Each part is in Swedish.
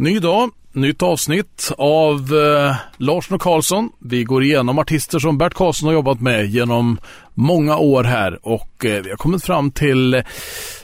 Ny dag, nytt avsnitt av eh, Larsson och Karlsson. Vi går igenom artister som Bert Karlsson har jobbat med genom många år här och eh, vi har kommit fram till eh,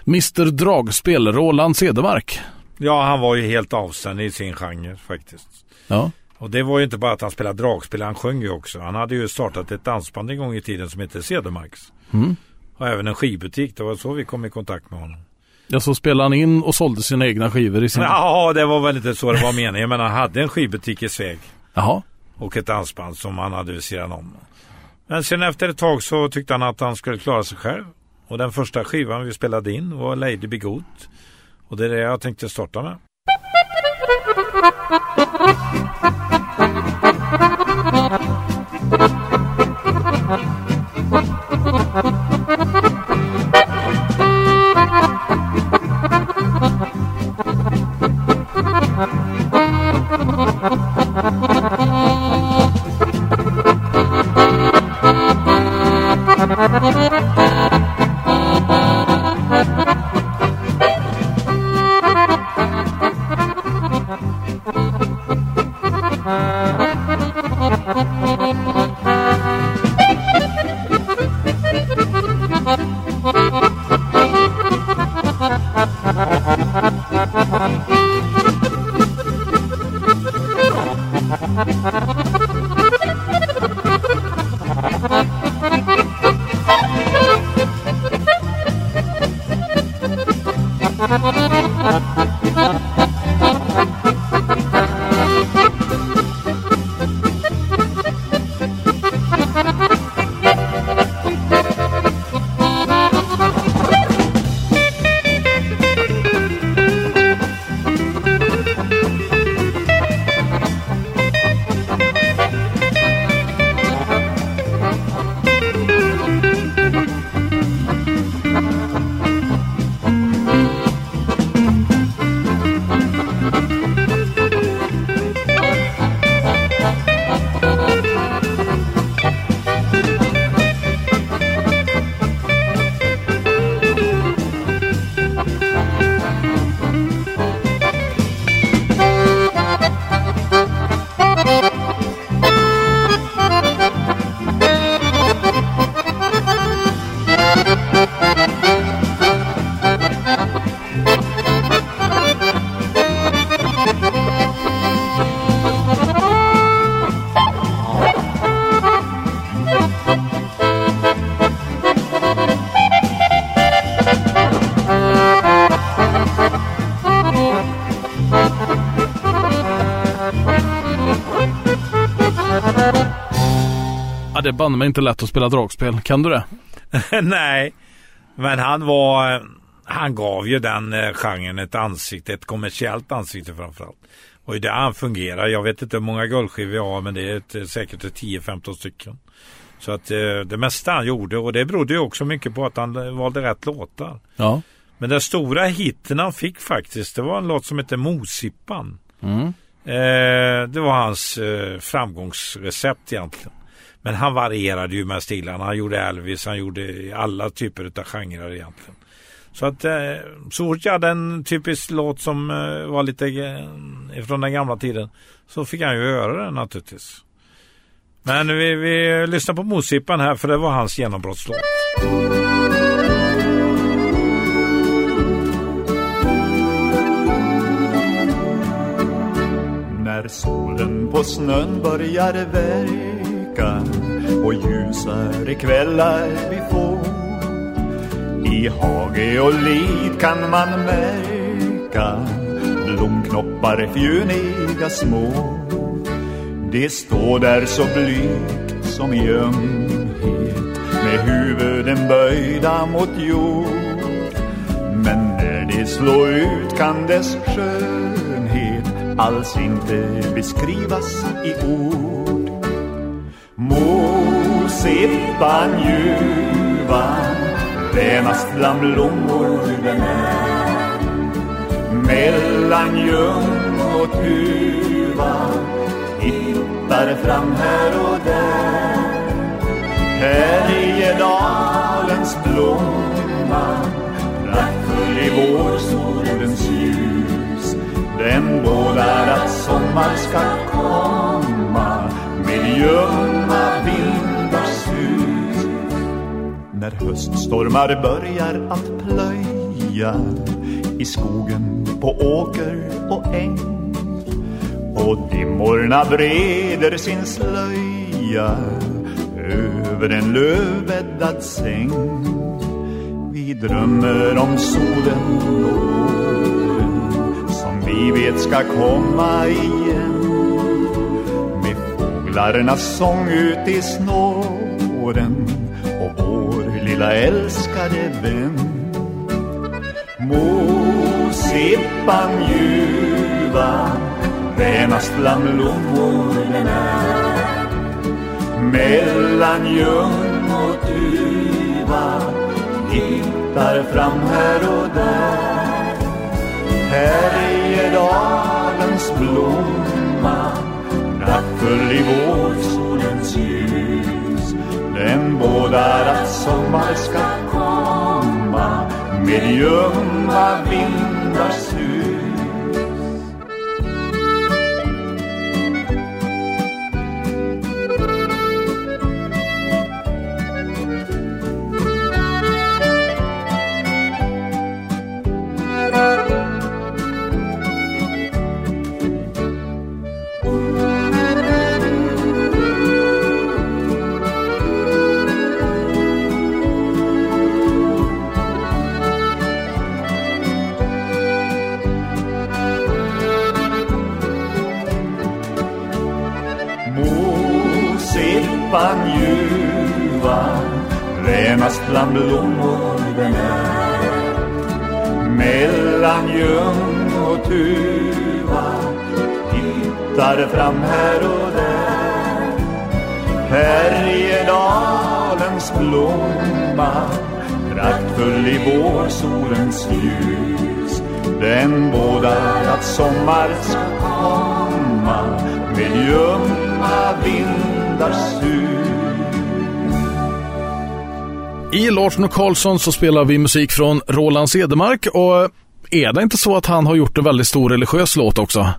Mr Dragspel, Roland Cedermark. Ja, han var ju helt avständig i sin genre faktiskt. Ja. Och det var ju inte bara att han spelade dragspel, han sjöng ju också. Han hade ju startat ett dansband en gång i tiden som hette Cedermarks. Mm. Och även en skivbutik, det var så vi kom i kontakt med honom. Ja, så spelade han in och sålde sina egna skivor i sin... Ja, det var väl inte så det var meningen. Men han hade en skivbutik i Sveg. Jaha. Och ett dansband som han hade vid sidan om. Men sen efter ett tag så tyckte han att han skulle klara sig själv. Och den första skivan vi spelade in var Lady Be Good. Och det är det jag tänkte starta med. Banne mig inte lätt att spela dragspel. Kan du det? Nej, men han var... Han gav ju den eh, genren ett ansikte, ett kommersiellt ansikte framförallt. Och det han fungerar. Jag vet inte hur många guldskivor jag har men det är ett, eh, säkert 10-15 stycken. Så att eh, det mesta han gjorde och det berodde ju också mycket på att han valde rätt låtar. Ja. Men den stora hitten han fick faktiskt det var en låt som hette Mosippan. Mm. Eh, det var hans eh, framgångsrecept egentligen. Men han varierade ju med stilarna. Han gjorde Elvis, han gjorde alla typer av genrer egentligen. Så att eh, så fort jag hade en typisk låt som eh, var lite eh, från den gamla tiden så fick han ju höra den naturligtvis. Men vi, vi lyssnar på Mosippan här för det var hans genombrottslåt. När solen på snön börjar verka och ljusare kvällar vi får. I hage och lid kan man märka blomknoppar fjuniga små. Det står där så blygt som i ömhet med huvuden böjda mot jord. Men när det slår ut kan dess skönhet alls inte beskrivas i ord. Mosippan ljuva, renast bland blommor den är. Mellan ljung och tuva hittar fram här och där. Härjedalens blomma praktfull i vårsolens ljus. Den bådar att sommar ska komma med ljung När höststormar börjar att plöja i skogen, på åker och äng och dimmorna breder sin slöja över en lövbäddad säng. Vi drömmer om solen och våren som vi vet ska komma igen. Med fåglarnas sång ut i snåren och vår lilla älskade vän. Må sippan ljuva renast bland blommorna, mellan ljung och duva hittar fram här och där Härjedalens blomma nattfull i vårsol den bådar att sommar ska komma? Med ljumma vindars mellan och tuva hittar fram här och där. Härjedalens blomma praktfull i vårsolens ljus. Den bådar att sommar ska komma med ljumma vindars sus. I Larsson och Karlsson så spelar vi musik från Roland Sedemark och är det inte så att han har gjort en väldigt stor religiös låt också?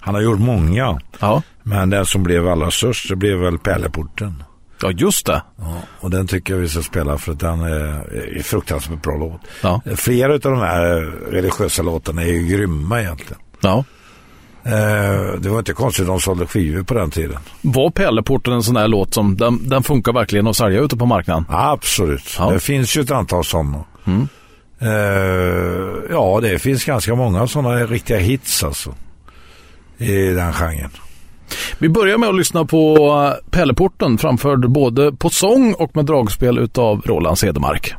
Han har gjort många. Ja, Men den som blev allra störst det blev väl Pärleporten. ja just det. Ja, och den tycker jag vi ska spela för att den är, är fruktansvärt bra låt. Ja. Flera av de här religiösa låtarna är ju grymma egentligen. Ja. Eh, det var inte konstigt att de sålde skivor på den tiden. Var Pärleporten en sån där låt som den, den funkar verkligen att sälja ute på marknaden? Absolut. Ja. Det finns ju ett antal sådana. Mm. Eh, ja, det finns ganska många sådana riktiga hits alltså. I den genren. Vi börjar med att lyssna på eh, Pärleporten framförd både på sång och med dragspel utav Roland Cedermark.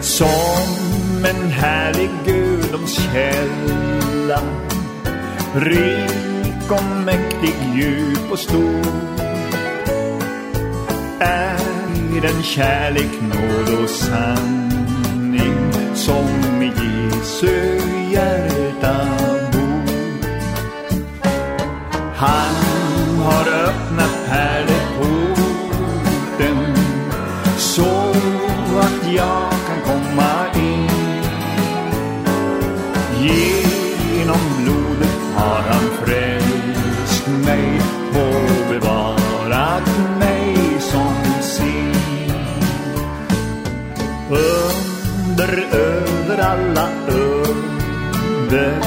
Som en härlig gudomskälla Rik och mäktig, djup och stor är den kärlek, nåd och sanning Som i Jesu hjärta bor. Han har öppnat pärleporten så att jag Under, över alla under.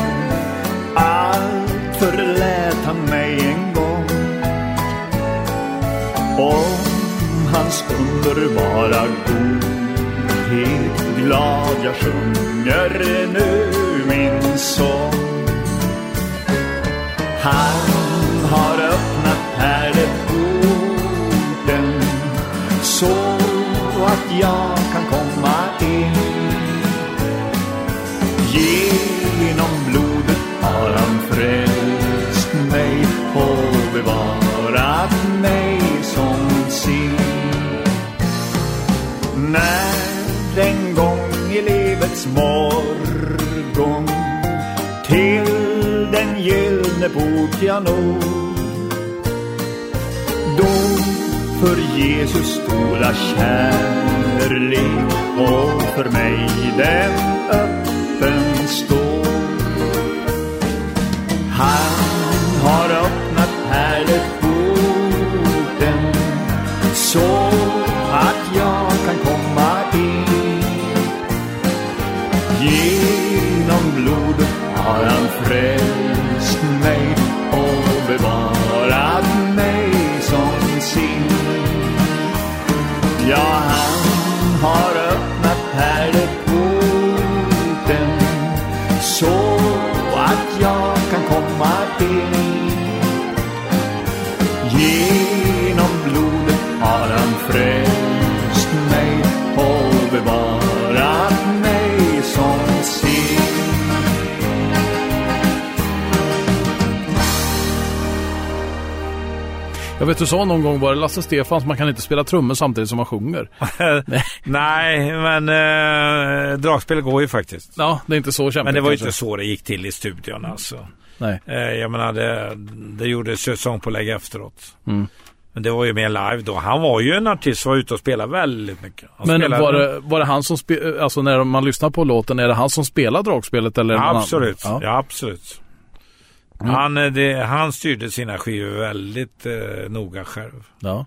Allt förlät han mig en gång. Om hans underbara godhet glad jag sjunger nu min sång. Han har öppnat pärleporten så att jag kan komma in. Genom blodet har han frälst mig och bevarat mig som sin. När en gång i livets morgon till den gyllne port jag når då för Jesus stora kärlek och för mig den vet du sa någon gång, var det Lasse Stefans, man kan inte spela trummor samtidigt som man sjunger. Nej, men eh, dragspel går ju faktiskt. Ja, det är inte så kämpigt Men det var ju inte så det gick till i studion alltså. Nej. Eh, jag menar, det, det gjordes sångpålägg efteråt. Mm. Men det var ju mer live då. Han var ju en artist som var ute och spelade väldigt mycket. Han Men var det, var det han som spelade, alltså när man lyssnar på låten, är det han som spelar dragspelet eller? Ja, absolut. Ja. Ja. absolut. Mm. Han, eh, det, han styrde sina skivor väldigt eh, noga själv. ja.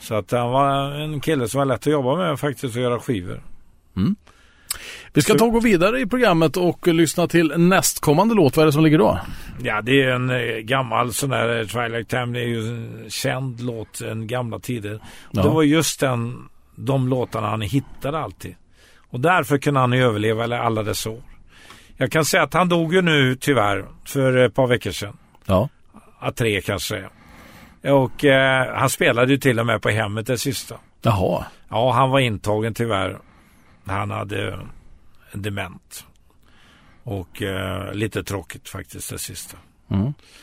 Så att han var en kille som var lätt att jobba med faktiskt och göra skivor. Vi ska Så- ta och gå vidare i programmet och lyssna till nästkommande låt. Vad är det som ligger då? Ja, det är en eh, gammal sån där eh, Twilight Time. Det är ju en känd låt, en gamla tider. Ja. Det var just den, de låtarna han hittade alltid. Och därför kunde han ju överleva alla dessa år. Jag kan säga att han dog ju nu tyvärr för ett par veckor sedan. Ja. Ja, tre kanske. Och eh, han spelade ju till och med på hemmet det sista. Jaha. Ja, han var intagen tyvärr. Han hade en dement. Och eh, lite tråkigt faktiskt det sista.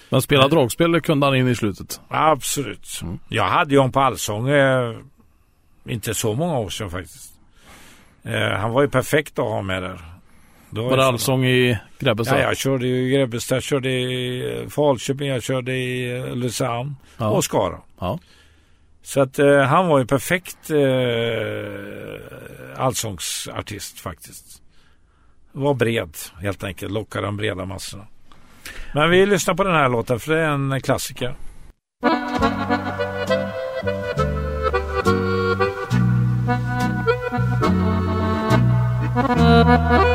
Men spela dragspel det kunde han in i slutet. Absolut. Jag hade ju honom på allsång eh, inte så många år sedan faktiskt. Eh, han var ju perfekt att ha med där. Då Var det jag- allsång i Grebbestad? Ja, jag körde i Grebbestad, jag körde i eh, Falköping, jag körde i eh, Ulricehamn Ja. och Skara. Ja. Så att eh, han var ju perfekt eh, allsångsartist faktiskt. Var bred helt enkelt, lockade de breda massorna. Men vi lyssnar på den här låten för det är en klassiker. Thank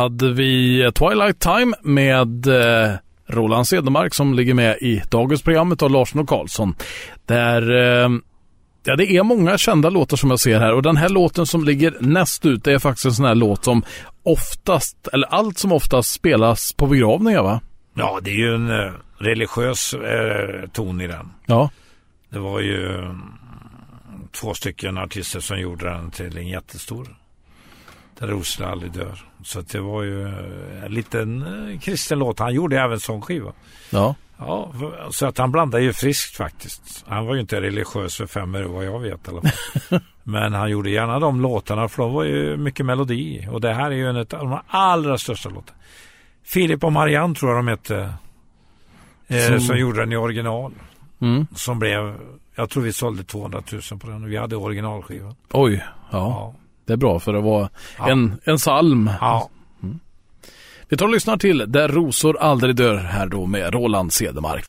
hade vi Twilight Time med eh, Roland Cedermark som ligger med i dagens program av Larsson och Karlsson. Där eh, Ja, det är många kända låtar som jag ser här och den här låten som ligger näst ut det är faktiskt en sån här låt som oftast, eller allt som oftast spelas på begravningar va? Ja, det är ju en eh, religiös eh, ton i den. Ja. Det var ju mm, två stycken artister som gjorde den till en jättestor. Där Rosla aldrig dör. Så det var ju eh, en liten eh, kristen låt. Han gjorde även sån skiva. Ja. Ja, så att han blandade ju friskt faktiskt. Han var ju inte religiös för fem år vad jag vet i alla fall. Men han gjorde gärna de låtarna för de var ju mycket melodi. Och det här är ju en av de allra största låtarna. Filip och Marianne tror jag de hette. Eh, Som- som... gjorde den i original. Mm. Som blev, jag tror vi sålde 200 000 på den. Vi hade originalskivan. Oj, ja. Ja. Det är bra för det var Ja. en, en psalm. ja. Vi tar och lyssnar till Där rosor aldrig dör här då med Roland Cedermark.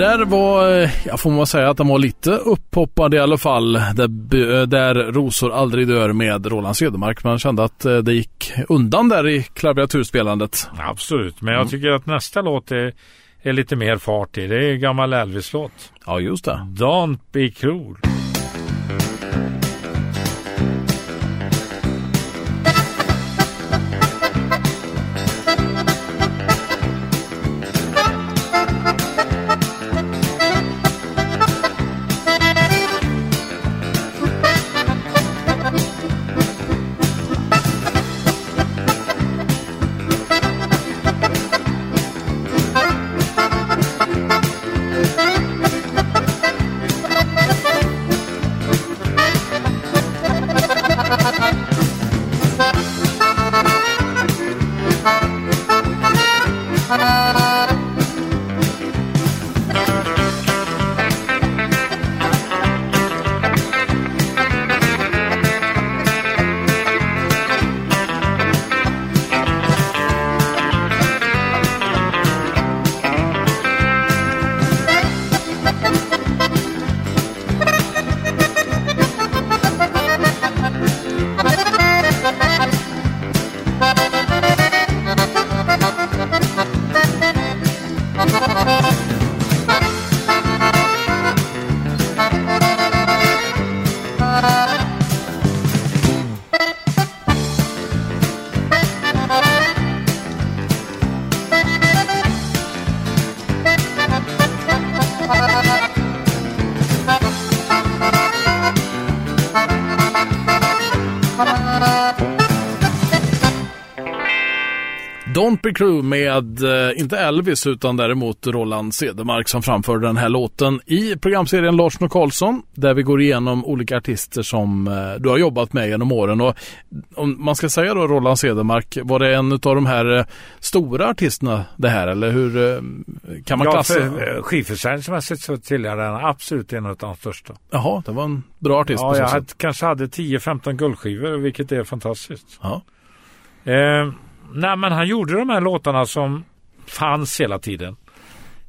Där var, eh, jag får man säga att de var lite upphoppade i alla fall. Där, där rosor aldrig dör med Roland Cedermark. Man kände att eh, det gick undan där i klaviaturspelandet. Absolut, men jag tycker att nästa låt är, är lite mer fart i. Det är en gammal Elvis-låt. Ja, just det. Don't be cruel. Don't Be Crew med, eh, inte Elvis utan däremot Roland Cedermark som framförde den här låten i programserien Larsson och Karlsson där vi går igenom olika artister som eh, du har jobbat med genom åren. Och om man ska säga då Roland Cedermark, var det en av de här eh, stora artisterna det här eller hur kan man ja, klassa? för, eh, skivförsäljningsmässigt så tillhör den absolut en av de största. Jaha, det var en bra artist Ja, jag hade, kanske hade 10-15 guldskivor vilket är fantastiskt. Ja. Eh, nej men han gjorde de här låtarna som fanns hela tiden.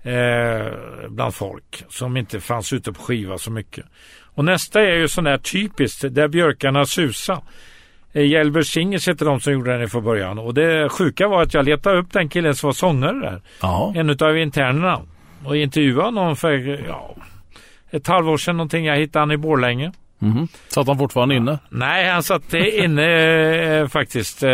Eh, bland folk. Som inte fanns ute på skiva så mycket. Och nästa är ju sån där typiskt. Där björkarna susa. Eh, Singers heter de som gjorde den från början. Och det sjuka var att jag letade upp den killen som var sångare där. Jaha. En utav internerna. Och intervjuade honom för ja, ett halvår sedan någonting. Jag hittade han i Borlänge. Mhm. Satt han fortfarande inne? Nej, han satt inne eh, faktiskt eh,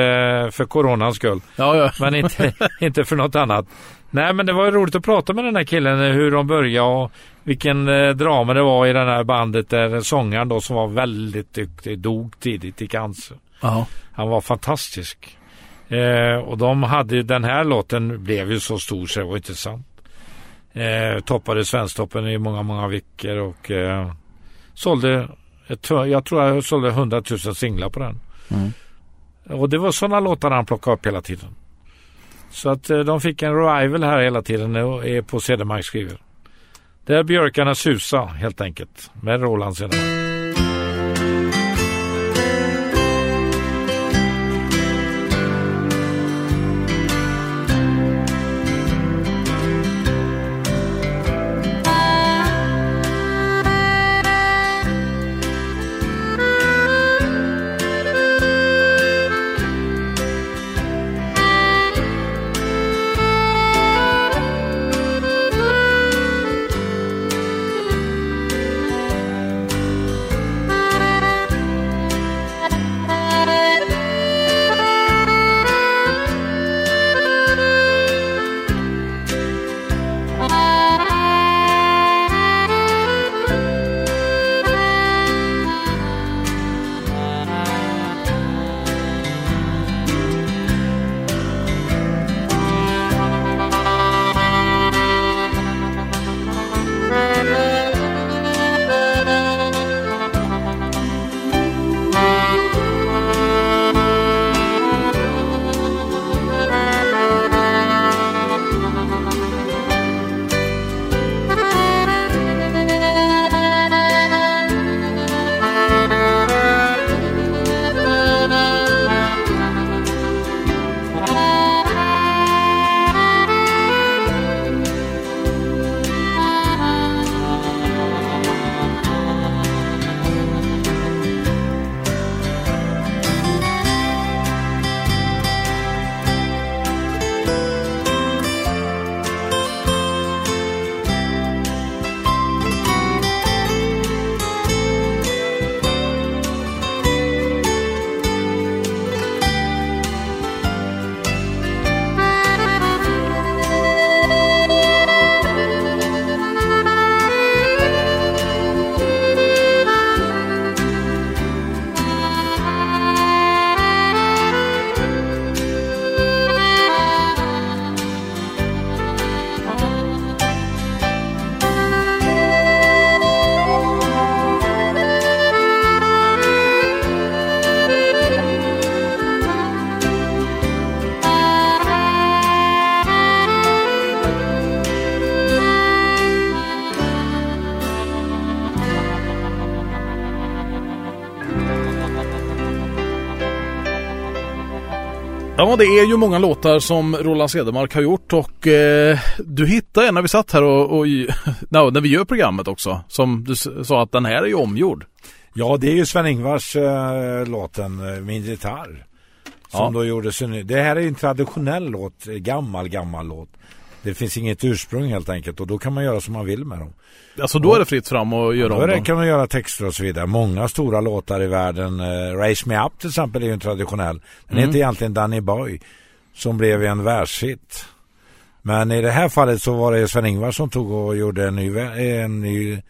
för coronans skull. Ja, ja. Men inte, inte för något annat. Nej, men det var roligt att prata med den här killen eh, hur de började och vilken drama det var i det här bandet där sångaren då som var väldigt duktig dog tidigt i cancer. Jaha. Han var fantastisk. Eh, och de hade ju- den här låten blev ju så stor så det var inte sant. Eh, toppade Svensktoppen i många, många veckor och eh, sålde, jag tror jag sålde 100 000 singlar på den. Mm. Och det var sådana låtar han plockade upp hela tiden. Så att eh, de fick en revival här hela tiden på Cedermarks skivor. Det är björkarna susa helt enkelt med Roland Cedermark. Det är ju många låtar som Roland Cedermark har gjort och eh, du hittade en när vi satt här och, och no, när vi gör programmet också. Som du sa att den här är ju omgjord. Ja, det är ju Sven-Ingvars äh, låten äh, Min gitarr. Som Ja. då gjordes ny. Det här är ju en traditionell låt, eh, gammal, gammal låt. Det finns inget ursprung helt enkelt och då kan man göra som man vill med dem. Alltså då är det fritt fram och göra Då om dem. kan man göra texter och så vidare. Många stora låtar i världen. eh, Raise Me Up till exempel är ju en traditionell. Den Mm. heter egentligen Danny Boy. Som blev en världshit. Men i det här fallet så var det Sven-Ingvar som tog och gjorde en ny, vä- en ny,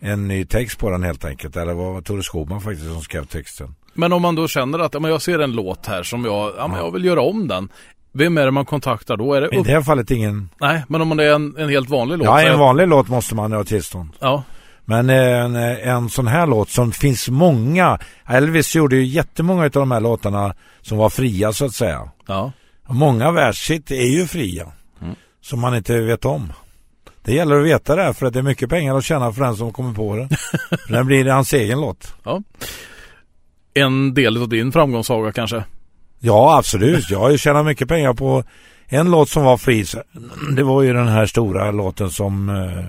en ny text på den helt enkelt. Eller var Tore Skogman faktiskt som skrev texten. Men om man då känner att ja, men jag ser en låt här som jag, ja, men jag vill göra om den. Vem är det man kontaktar då? Är det I upp... det här fallet ingen... Nej, men om det är en, en helt vanlig låt? Ja, en vanlig låt måste man ha tillstånd. Ja, Men en, en sån här låt som finns många. Elvis gjorde ju jättemånga av de här låtarna som var fria så att säga. ja. Många världshit är ju fria. Mm. Som man inte vet om. Det gäller att veta det här för att det är mycket pengar att tjäna för den som kommer på det. för den blir hans egen låt. En del av din framgångssaga kanske? Ja, absolut. Jag har ju tjänat mycket pengar på en låt som var fri. så- Det var ju den här stora låten som eh,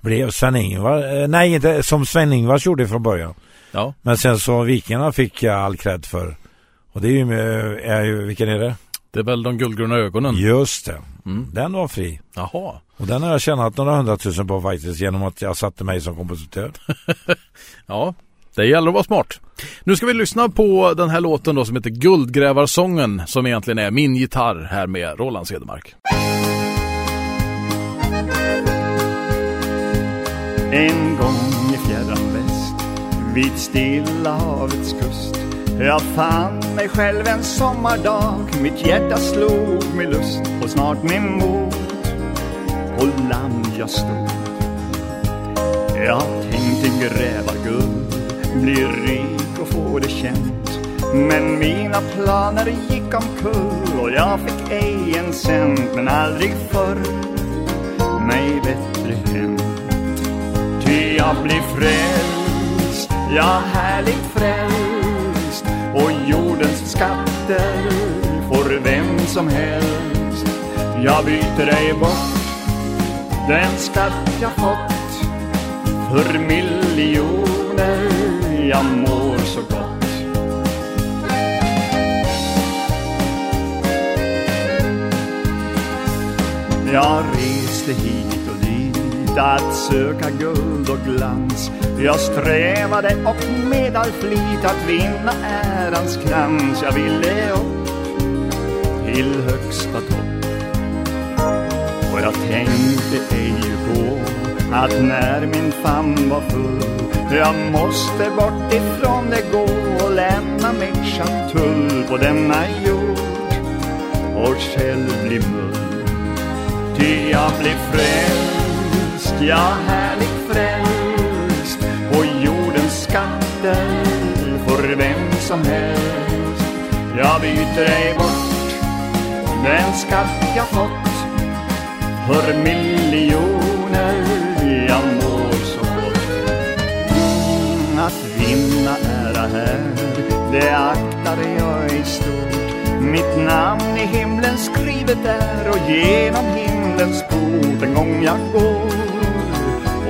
blev Sven-Ingvar. Eh, nej, inte som Sven-Ingvars gjorde från början. Ja. Men sen så Vikingarna fick jag all cred för. Och det är ju, med- är ju vilken är det? Det är väl de guldgröna ögonen? Just det. Mm. Den var fri. Jaha. Och den har jag tjänat några hundratusen på faktiskt genom att jag satte mig som kompositör. Ja, det gäller att vara smart. Nu ska vi lyssna på den här låten då som heter Guldgrävarsången som egentligen är min gitarr här med Roland Cedermark. En gång i fjärran väst vid Stilla havets kust jag fann mig själv en sommardag Mitt hjärta slog med lust och snart med mod På land jag stod Jag tänkte gräva guld bli rik och få det känt. Men mina planer gick omkull Och jag fick ej en cent Men aldrig förr. Mig bättre hem. Ty jag blir frälst, ja härligt frälst. Och jordens skatter får vem som helst. Jag byter ej bort den skatt jag fått För miljoner jag mår så gott. Jag reste hit och dit att söka guld och glans. Jag strävade och med all flit att vinna ärans krans Jag ville upp till högsta topp. Och jag tänkte ej på att när min famn var full jag måste bort ifrån det gå och lämna mitt chatull på denna jord. Och själv bli mull Ty jag blev frälst, ja härligt frälst Och jordens skatter för vem som helst. Jag byter ej bort den skatt jag fått För miljoner vinna ära här, det aktar jag i stort mitt namn i himlen skrivet är och genom himlens port en gång jag går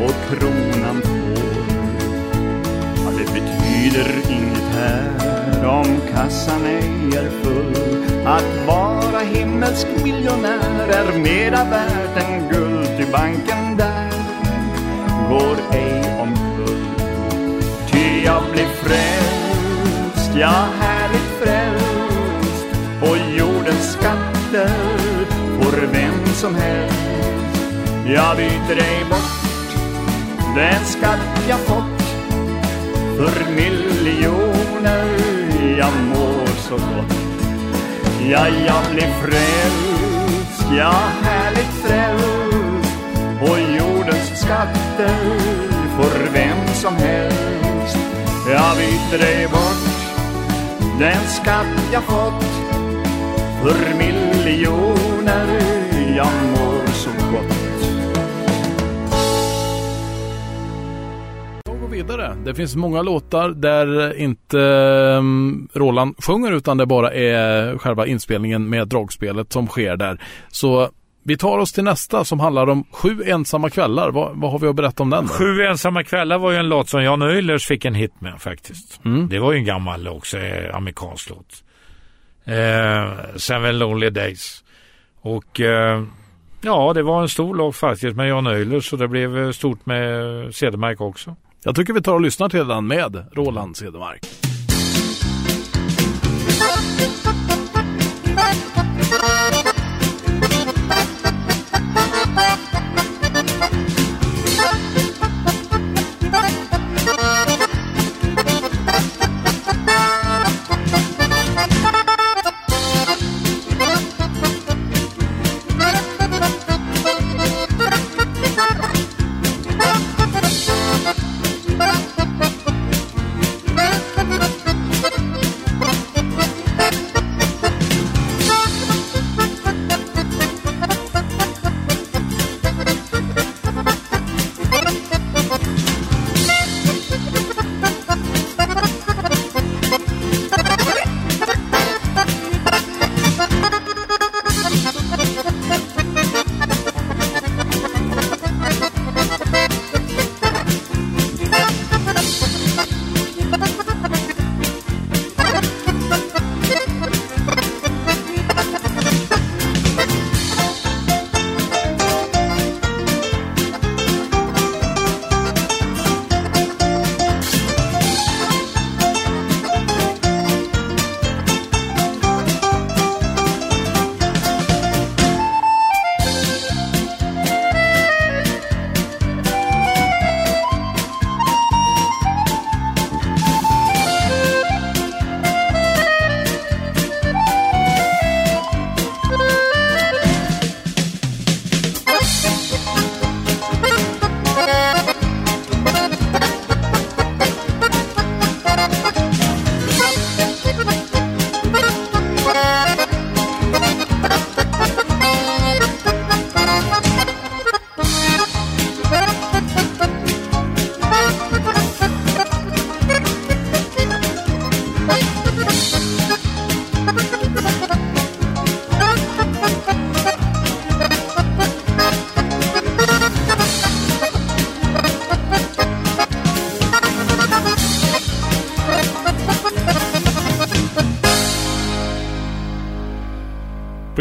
och kronan får. Ja, det betyder inget här om kassan ej är full. Att vara himmelsk miljonär är mera värt än guld, ty banken där går ej omkull. Jag blir frälst, ja härligt frälst på jordens skatter får vem som helst. Jag byter ej bort den skatt jag fått för miljoner jag mår så gott. Ja, jag blir frälst, ja härligt frälst på jordens skatter får vem som helst. Jag byter ej bort den skatt jag fått för miljoner jag mår så gott. Jag går vidare. Det finns många låtar där inte ehm, Roland sjunger utan det bara är själva inspelningen med dragspelet som sker där. Så vi tar oss till nästa som handlar om Sju ensamma kvällar. Vad, vad har vi att berätta om den? Då? Sju ensamma kvällar var ju en låt som Jan Öhlers fick en hit med faktiskt. Mm. Det var ju en gammal också, eh, amerikansk låt. Eh, Seven Lonely Days. Och eh, ja, det var en stor låt faktiskt med Jan Öhler så det blev eh, stort med Cedermark också. Jag tycker vi tar och lyssnar till den med Roland Cedermark.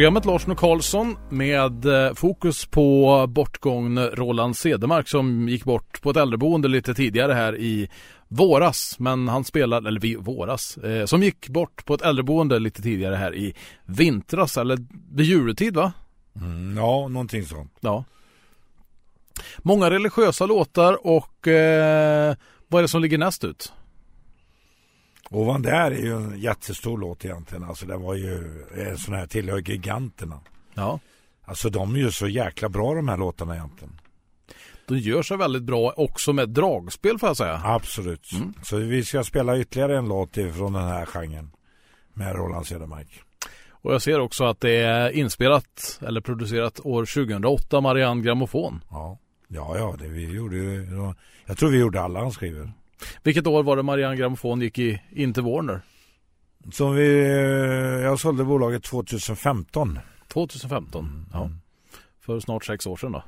Programmet Larsson och Karlsson med eh, fokus på bortgången Roland Cedermark som gick bort på ett äldreboende lite tidigare här i våras. Men han spelade, eller vi, våras, eh, som gick bort på ett äldreboende lite tidigare här i vintras eller vid juletid va? Mm, ja, någonting sånt. Ja. Många religiösa låtar och eh, vad är det som ligger näst ut? Ovan där är ju en jättestor låt egentligen. Alltså den var ju en sån här tillhör giganterna. Ja. Alltså de är ju så jäkla bra de här låtarna egentligen. De gör sig väldigt bra också med dragspel får jag säga. Absolut. Mm. Så vi ska spela ytterligare en låt från den här genren. Med Roland Cedermark. Och jag ser också att det är inspelat eller producerat år 2008 Marianne Grammofon. Ja, ja, ja det vi gjorde Jag tror vi gjorde alla hans skivor. Vilket år var det Marianne Grammofon gick i, in till Warner? Som vi, eh, jag sålde bolaget 2015. 2015, mm. ja. För snart sex år sedan då.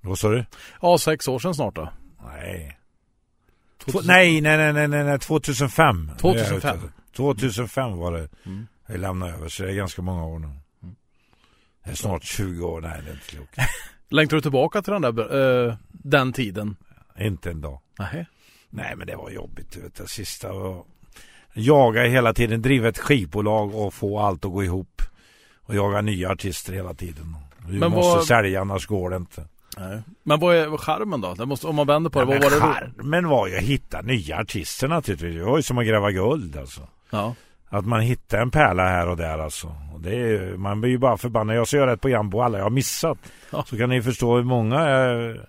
Vad sa du? Ja, sex år sedan snart då. Nej. 2000... Nej, nej, nej, nej, nej, 2005. 2005. 2005 var det. Mm. Jag lämnade över, så det är ganska många år nu. Mm. Det är snart 20 år, nej det är inte klokt. Längtar du tillbaka till den där, uh, den tiden? Inte en dag. Nej. Nej men det var jobbigt du vet det sista och jaga hela tiden, driva ett skivbolag och få allt att gå ihop. Och jaga nya artister hela tiden. Vi men måste vad... sälja annars går det inte. Nej. Men vad är skärmen då? Måste, om man vänder på det, ja, vad var det? Skärmen var ju att hitta nya artister naturligtvis. Det var ju som att gräva guld alltså. Ja. Att man hittar en pärla här och där alltså. Och det är, man blir ju bara förbannad. Jag ska göra ett program på alla jag har missat. Ja. Så kan ni förstå hur många är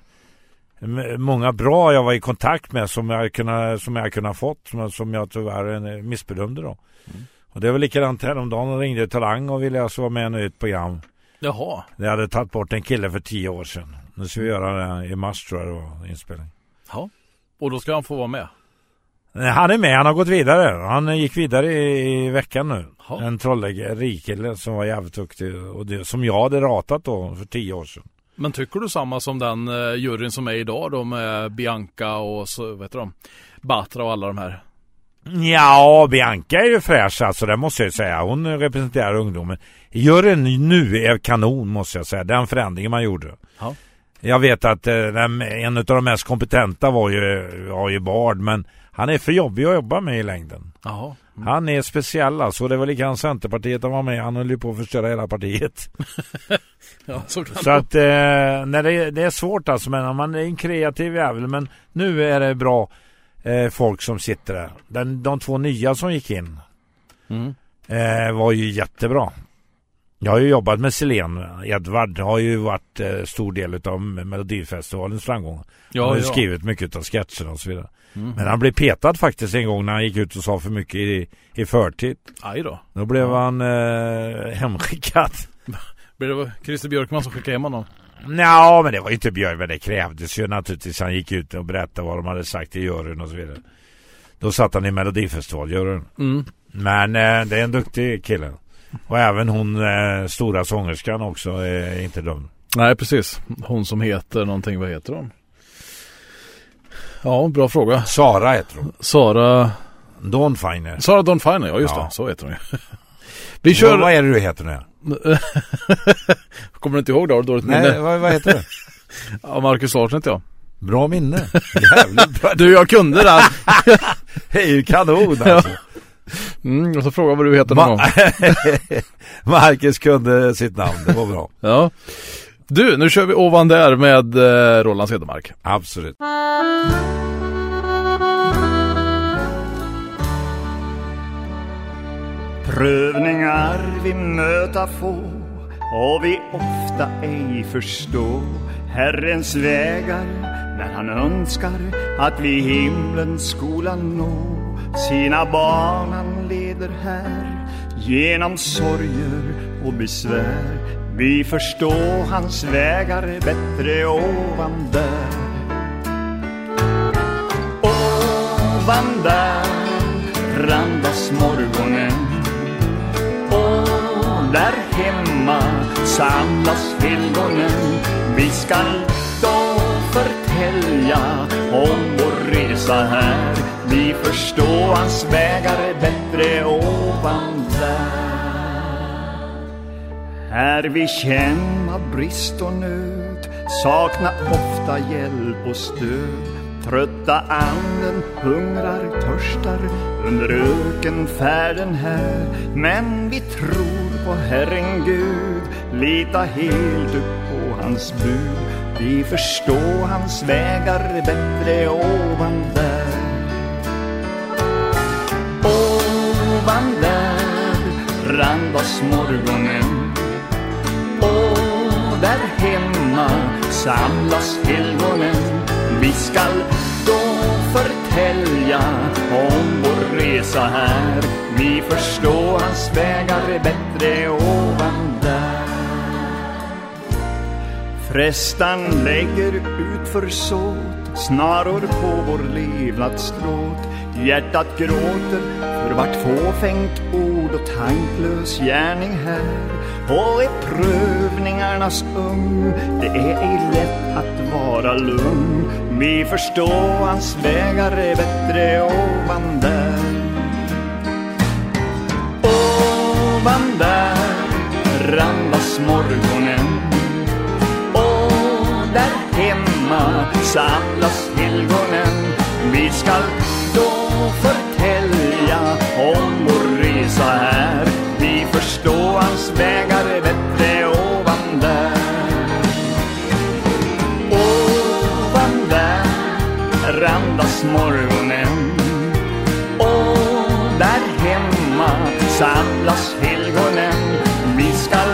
många bra jag var i kontakt med som jag kunnat, som jag kunnat fått som, som jag tyvärr missbedömde då. Mm. Och det var likadant häromdagen och ringde Talang och ville alltså vara med i ett program. Jaha. Jag hade tagit bort en kille för tio år sedan. Nu ska vi göra det i mars tror jag det var inspelning. Ja. Och då ska han få vara med? Han är med, han har gått vidare. Han gick vidare i, i veckan nu. Ha. En trollägare, som var jävligt duktig och det, som jag hade ratat då för tio år sedan. Men tycker du samma som den uh, juryn som är idag då med Bianca och så, vet du de, Batra och alla de här? Ja, Bianca är ju fräsch alltså, det måste jag säga. Hon representerar ungdomen. Juryn nu är kanon måste jag säga. Den förändringen man gjorde. Ja. Jag vet att eh, en av de mest kompetenta var ju, var ju Bard, men han är för jobbig att jobba med i längden. Jaha. Mm. Han är speciell alltså. Det var likadant Centerpartiet han var med. Han höll ju på att förstöra hela partiet. ja, så, så att eh, nej, det, det, är svårt alltså. Men man är en kreativ jävel. Men nu är det bra eh, folk som sitter där. Den, de två nya som gick in mm. eh, var ju jättebra. Jag har ju jobbat med Selén. Edvard har ju varit eh, stor del av Melodifestivalens framgång. Ja, han har ju ja. skrivit mycket av sketcherna och så vidare. Mm. Men han blev petad faktiskt en gång när han gick ut och sa för mycket i, i förtid. Aj då. Då blev han eh, hemskickad. Blev det Christer Björkman som skickade hem honom? Ja, men det var ju inte Björk, men det krävdes ju naturligtvis. Han gick ut och berättade vad de hade sagt i juryn och så vidare. Då satt han i Melodifestivaljuryn. Mm. Men eh, det är en duktig kille. Och även hon eh, stora sångerskan också är inte dum. Nej, precis. Hon som heter någonting, vad heter hon? Ja, bra fråga. Sara heter hon. Sara... Dawnfiner. Sara Dawnfiner, ja just ja. det. Så heter hon ju. Vi kör... Ja, vad är det du heter nu? Kommer du inte ihåg det? Har du dåligt Nej, minne? vad, vad heter du? ja, Marcus Larsson heter jag. Bra minne. Jävligt bra. du, jag kunde det. ju kanon alltså. Mm, och så fråga vad du heter någon Ma Marcus kunde sitt namn, det var bra. ja. Du, nu kör vi ovan där med eh, Roland Cedermark. Absolut. Prövningar vi möta få och vi ofta ej förstå. Herrens vägar när han önskar att vi himlens skola nå. Sina barn han leder här genom sorger och besvär. Vi förstår hans vägar bättre ovan där Ovan där randas morgonen. Och där hemma. Samlas helgonen. Vi skall då förtälja om vår resa här. Vi förstår hans vägar bättre ovan där Här vi känna brist och nöd, sakna ofta hjälp och stöd. Trötta anden hungrar, törstar under ökenfärden här. Men vi tror på Herren Gud, lita helt upp på hans bud. Vi förstår hans vägar bättre ovan där. Ovan där randas morgonen och där hemma samlas helgonen. Vi skall då förtälja om vår resa här. Vi förstår hans vägar bättre ovan där. Frestan lägger ut försåt snaror på vår levnadsstråt. Hjärtat gråter för vart fåfängt ord och tanklös gärning här. Och i prövningarnas ung det är ej lätt att vara lugn. Vi förstår hans vägar är bättre ovan där. Ovan där randas morgonen och där hemma samlas helgonen. Vi skall då förtälja om vår resa här. Vi förstår hans vägar randas och där hemma samlas helgonen. Vi skall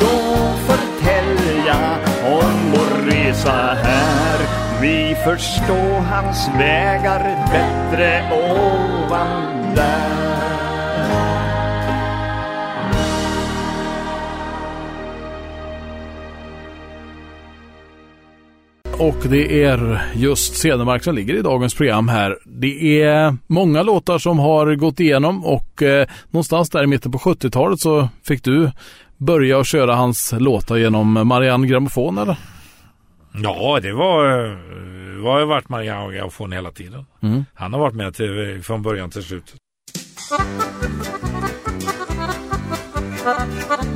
då förtälja om vår resa här. Vi förstår hans vägar bättre ovan där. Och det är just Cedermark som ligger i dagens program här. Det är många låtar som har gått igenom och eh, någonstans där i mitten på 70-talet så fick du börja att köra hans låtar genom Marianne Grammofon eller? Ja, det var, det har varit Marianne Grammofon hela tiden. Mm. Han har varit med till, från början till slutet.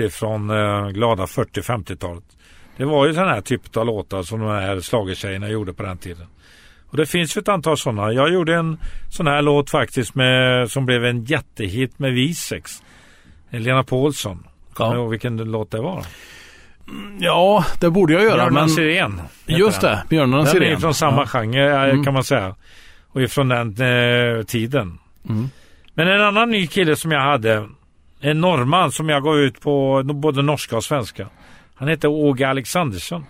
ju en låt ifrån eh, glada 40-50-talet. Det var ju sån här typ av låtar som de här schlagertjejerna gjorde på den tiden. Och det finns ju ett antal sådana. Jag gjorde en sån här låt faktiskt med, som blev en jättehit med Visex. Lena Paulsson. Kommer Ja. ihåg vilken låt det var? Ja, det borde jag göra. Björnan Men heter just den. det, Björnarna Den är från samma Ja. genre eh, Mm. kan man säga. Och ifrån den eh, tiden. Mm. Men en annan ny kille som jag hade. En norrman som jag gav ut på både norska och svenska. Han heter Åge Alexandersson.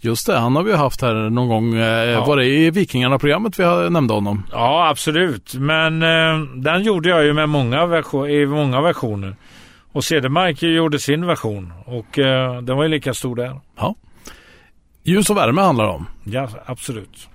Just det, han har vi haft här någon gång. Eh, Var det i Vikingarna-programmet vi nämnde honom? Ja, absolut. Men eh, den gjorde jag ju med många version, i många versioner. Och Cedermark gjorde sin version och eh, den var ju lika stor där. Ljus och värme handlar det om. Ja, absolut.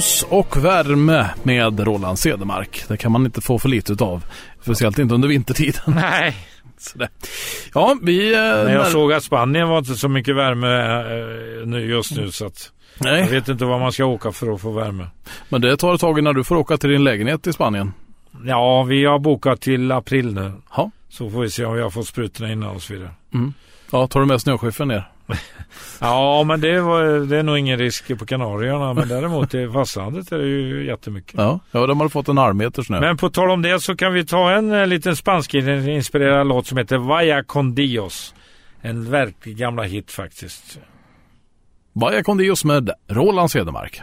Ljus och värme med Roland Cedermark. Det kan man inte få för lite utav. Speciellt inte under vintertiden. Nej. Sådär. Ja, vi... Eh, Men jag när- såg att Spanien var inte så mycket värme eh, nu just nu så att jag Nej, vet inte var man ska åka för att få värme. men det tar ett tag innan du får åka till din lägenhet i Spanien. Ja, vi har bokat till april nu. Ja. Så får vi se om vi har fått sprutorna innan och så vidare. Mm. Ja, tar du med snöskyffeln ner? Ja, men det, var, det är nog ingen risk på Kanarieöarna. Men däremot i fastlandet är det ju jättemycket. Ja, ja de har fått en armmeter snö. Men på tal om det så kan vi ta en eh, liten spansk inspirerad låt som heter Vaya con Dios. En verklig gamla hit faktiskt. Vaya con Dios med Roland Cedermark.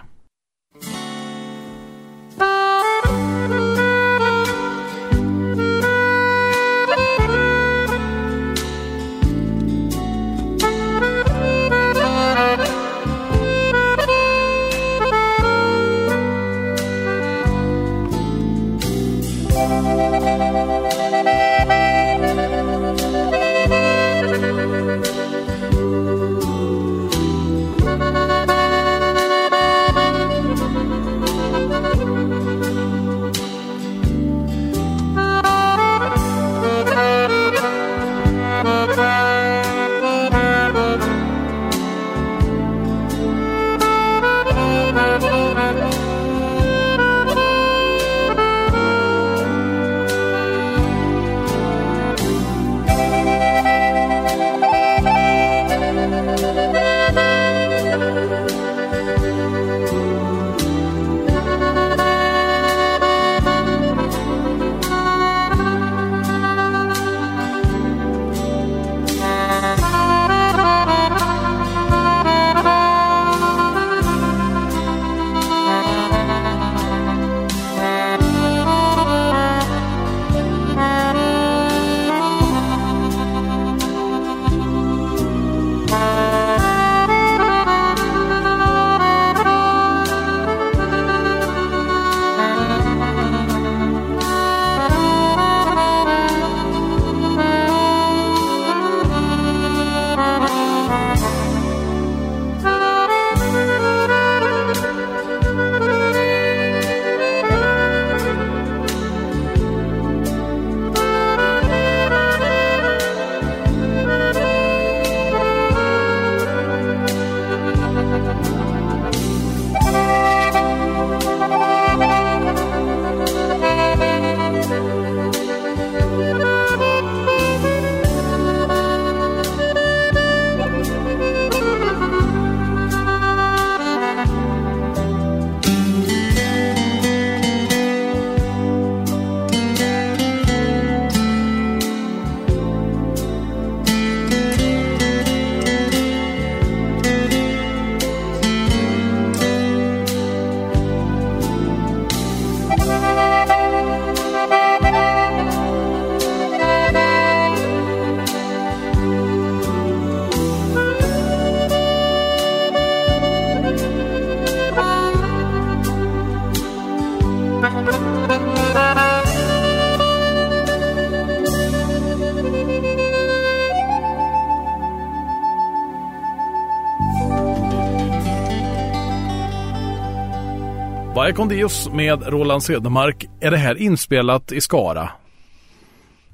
Dios med Roland Cedermark. Är det här inspelat i Skara?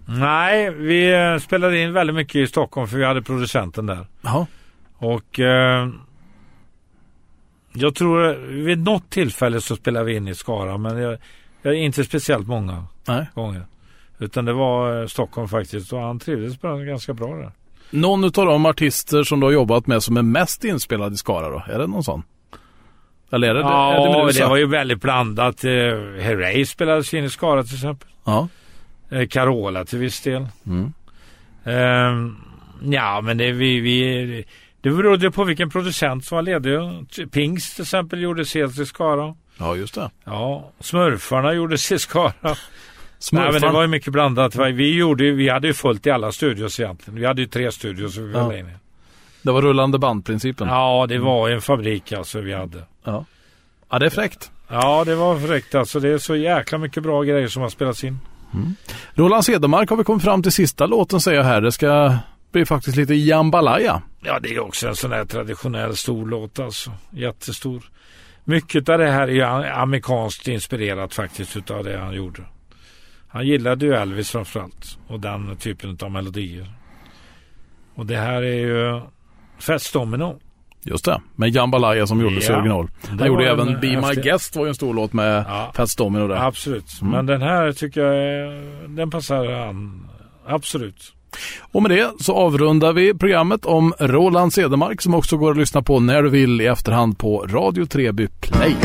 Nej, vi eh, spelade in väldigt mycket i Stockholm för vi hade producenten där. Ja. Och eh, jag tror vid något tillfälle så spelade vi in i Skara men jag, jag, inte speciellt många Nej. gånger. Utan det var eh, Stockholm faktiskt och han trivdes ganska bra där. Någon av de artister som du har jobbat med som är mest inspelad i Skara då? Är det någon sån? Eller är det, ja, är det, det var ju väldigt blandat. Eh, Herrey spelades in i Skara till exempel. Ja. Eh, Carola till viss del. Mm. Eh, ja, men det, vi, vi, det berodde på vilken producent som var ledig. Pings till exempel gjordes helt i Skara. Ja, just det. Ja, Smurfarna gjordes i Skara. Nej, men det var ju mycket blandat. Vi, gjorde, vi hade ju fullt i alla studios egentligen. Vi hade ju tre studios. Vi ja. in. Det var rullande bandprincipen. Ja, det var en fabrik alltså vi hade. Ja, ja det är fräckt. Ja, det var fräckt alltså. Det är så jäkla mycket bra grejer som har spelats in. Mm. Roland Cedermark har vi kommit fram till sista låten säger jag här. Det ska bli faktiskt lite jambalaya. Ja, det är också en sån här traditionell stor låt alltså. Jättestor. Mycket av det här är ju amerikanskt inspirerat faktiskt utav det han gjorde. Han gillade ju Elvis framförallt och den typen av melodier. Och det här är ju Fats Domino. Just det, med Jambalaya som gjordes ja, i original. Han gjorde även Be My efter... Guest var ju en stor låt med ja, Fats Domino där. Absolut, mm. men den här tycker jag den passar han absolut. Och med det så avrundar vi programmet om Roland Cedermark som också går att lyssna på när du vill i efterhand på Radio Treby Play.